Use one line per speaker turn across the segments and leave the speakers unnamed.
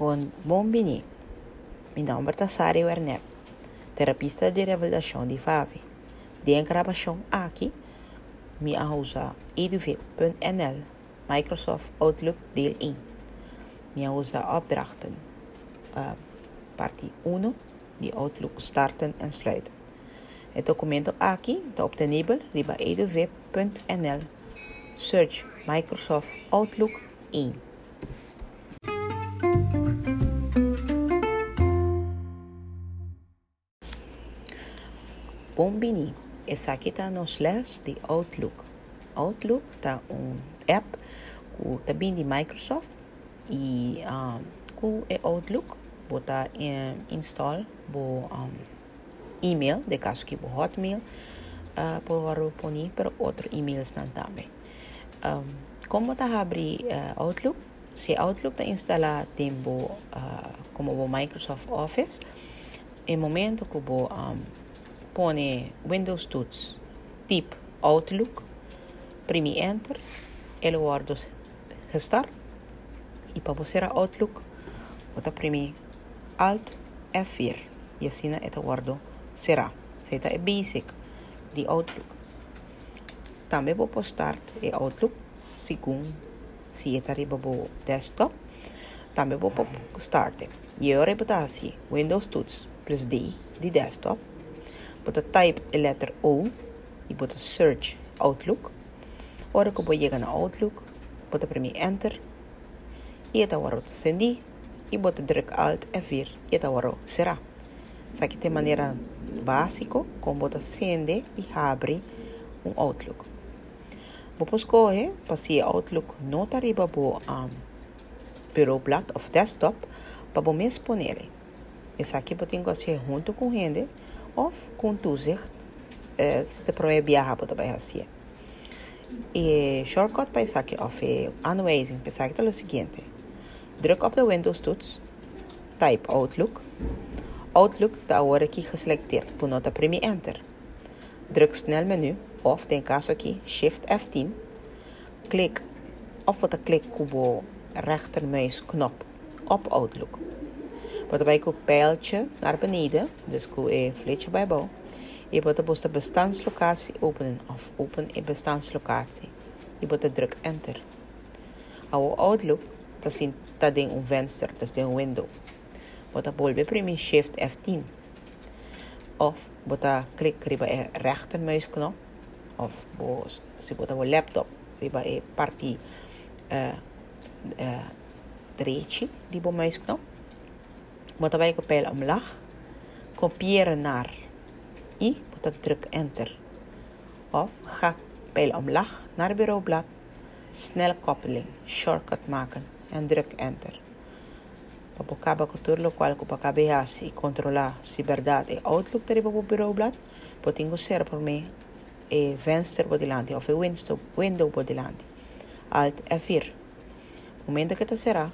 con Bombini. Mi nome é Sari Werner, terapista de revalidação de FAVI. De gravação aqui, me usa eduvit.nl, Microsoft Outlook deel 1. Me usa opdrachten, uh, parte 1, die Outlook starten en sluiten. Het documento aqui está obtenível riba eduvit.nl. Search Microsoft Outlook 1. Bombini. Essa aqui está nos les de Outlook. Outlook está um app que também de Microsoft e um, com é Outlook bota um, install bo um, e-mail de caso que bo Hotmail uh, por poni pero outro emails não também. Um, como tá abrir uh, Outlook? Se Outlook está instalado tempo uh, como o Microsoft Office, em momento que bo um, pone Windows Tools, typ Outlook, premi Enter, ele guardo gestart e para você Outlook, você premi Alt F4 e assim é guardo será. Isso é basic de Outlook. Também vou postar e Outlook segundo se é arriba o desktop. Também vou start. E agora botar assim Windows Tools plus D de desktop Bota type a letter O e bota search Outlook. Ora que eu vou chegar na Outlook, bota para mim Enter. E então agora eu sendi e bota druk Alt F4 e então agora será. Essa aqui tem maneira básica, como bota sende e abre um Outlook. Vou escolher para se Outlook não está arriba bo um, bureau blad of desktop para vou me exponer. Essa aqui eu tenho que fazer junto com gente of uh, se te probeert viajar bij hacia. E shortcut para isso aqui, of aanwijzing, para isso é seguinte. Druk op de Windows toets, type Outlook. Outlook está agora aqui geselecteerd, por nota premi Enter. Druk snel menu, of tem caso aqui, Shift F10. Klik, of wat een klik op rechtermuisknop op Outlook. Bota bij een pijltje naar beneden, dus een flitsje bij boven. Je bota de bestandslocatie openen of open een bestandslocatie. Je bota druk enter. Ao Outlook, dat is dat ding een venster, dat is een window. Bota bolbe primi shift F10. Of bota klik riba e rechtermuisknop. Of bo, si bota een laptop riba e parti uh, uh, die bo muisknop. Bota bij pijl omlaag. Kopiëren naar I. Bota druk enter. Of ga pijl omlaag naar bureaublad. Snelle koppeling. Shortcut maken. En druk enter. Papo acaba com tudo o qual cupa cabeça e controlar se verdade é Outlook dari papo bureaublad. Potingo ser por mim e venster por delante of e window, window. Alt F4. Momento que te será,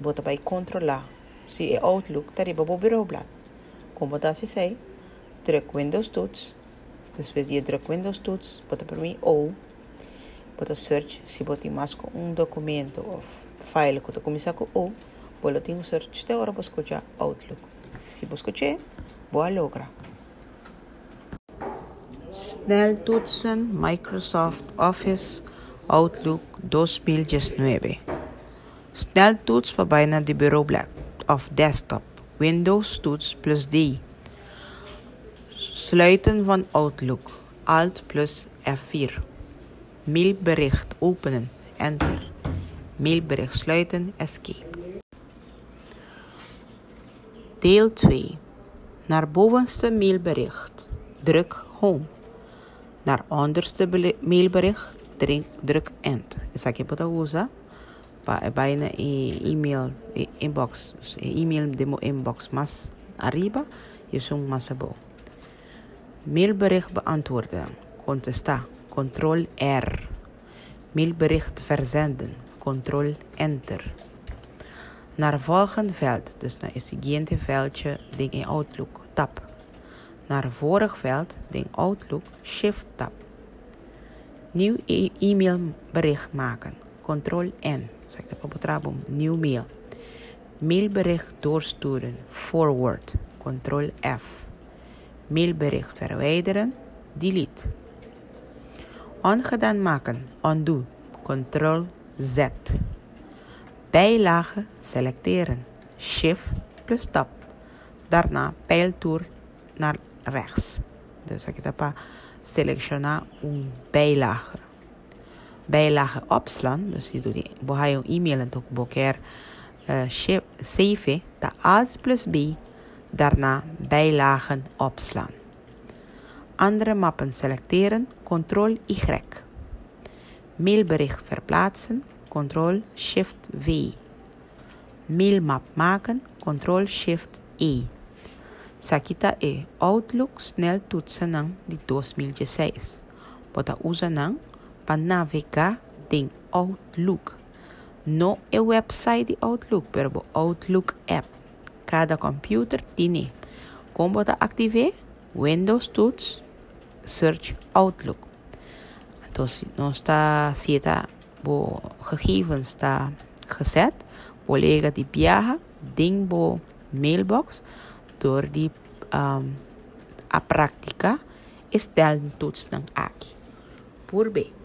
bota para controlar Si i Outlook tariepa på byråblad. Kom på det i seg. Trykk Windows toets. Després je druk Windows toets, bota per mi ou. Bota search si bota mais com um documento ou file que tu começar com ou. Bolo tem um search até agora para escutar Outlook. Se você escutar, boa logra. Snel toetsen Microsoft Office Outlook 2019. Snel toets waarbij naar de bureau blijkt. Of desktop, Windows toets plus D. Sluiten van Outlook, Alt plus F4. Mailbericht openen, Enter. Mailbericht sluiten, Escape. Deel 2. Naar bovenste mailbericht, druk Home. Naar onderste mailbericht, druk End. Aqui pode usar vai na email inbox email demo inbox. Mas arriba yung masabo mailbericht beantwoorden contesta control R. Mailbericht verzenden control enter. Naar volgende veld dus naar het veldje ding in Outlook tab naar vorig veld ding Outlook shift tab nieuw e e-mailbericht maken control N Zeg dat op New mail. Mailbericht doorsturen. Forward. Ctrl F. Mailbericht verwijderen. Delete. Ongedaan maken. Undo. Ctrl Z. Bijlage selecteren. Shift plus tab. Daarna pijltoer naar rechts. Dus ik heb selecciona een bijlage. Bijlage opslaan. Dus je doet die, je e-mail en ook boker uh, save. De Alt plus B. Daarna bijlagen opslaan. Andere mappen selecteren. Ctrl Y. Mailbericht verplaatsen. Ctrl Shift V. Mailmap maken. Ctrl Shift E. Sakita e Outlook snel toetsen ng di 2016. Bota usa ng panavigar ding Outlook. No e website di Outlook, pero Outlook app. Cada computer tiene. Como bota active Windows toets, search Outlook. Entonces, no está sieta bo gegevens está gezet. Collega die viaja, ding bo mailbox door die um, a prática estel toets ng aki. Por B.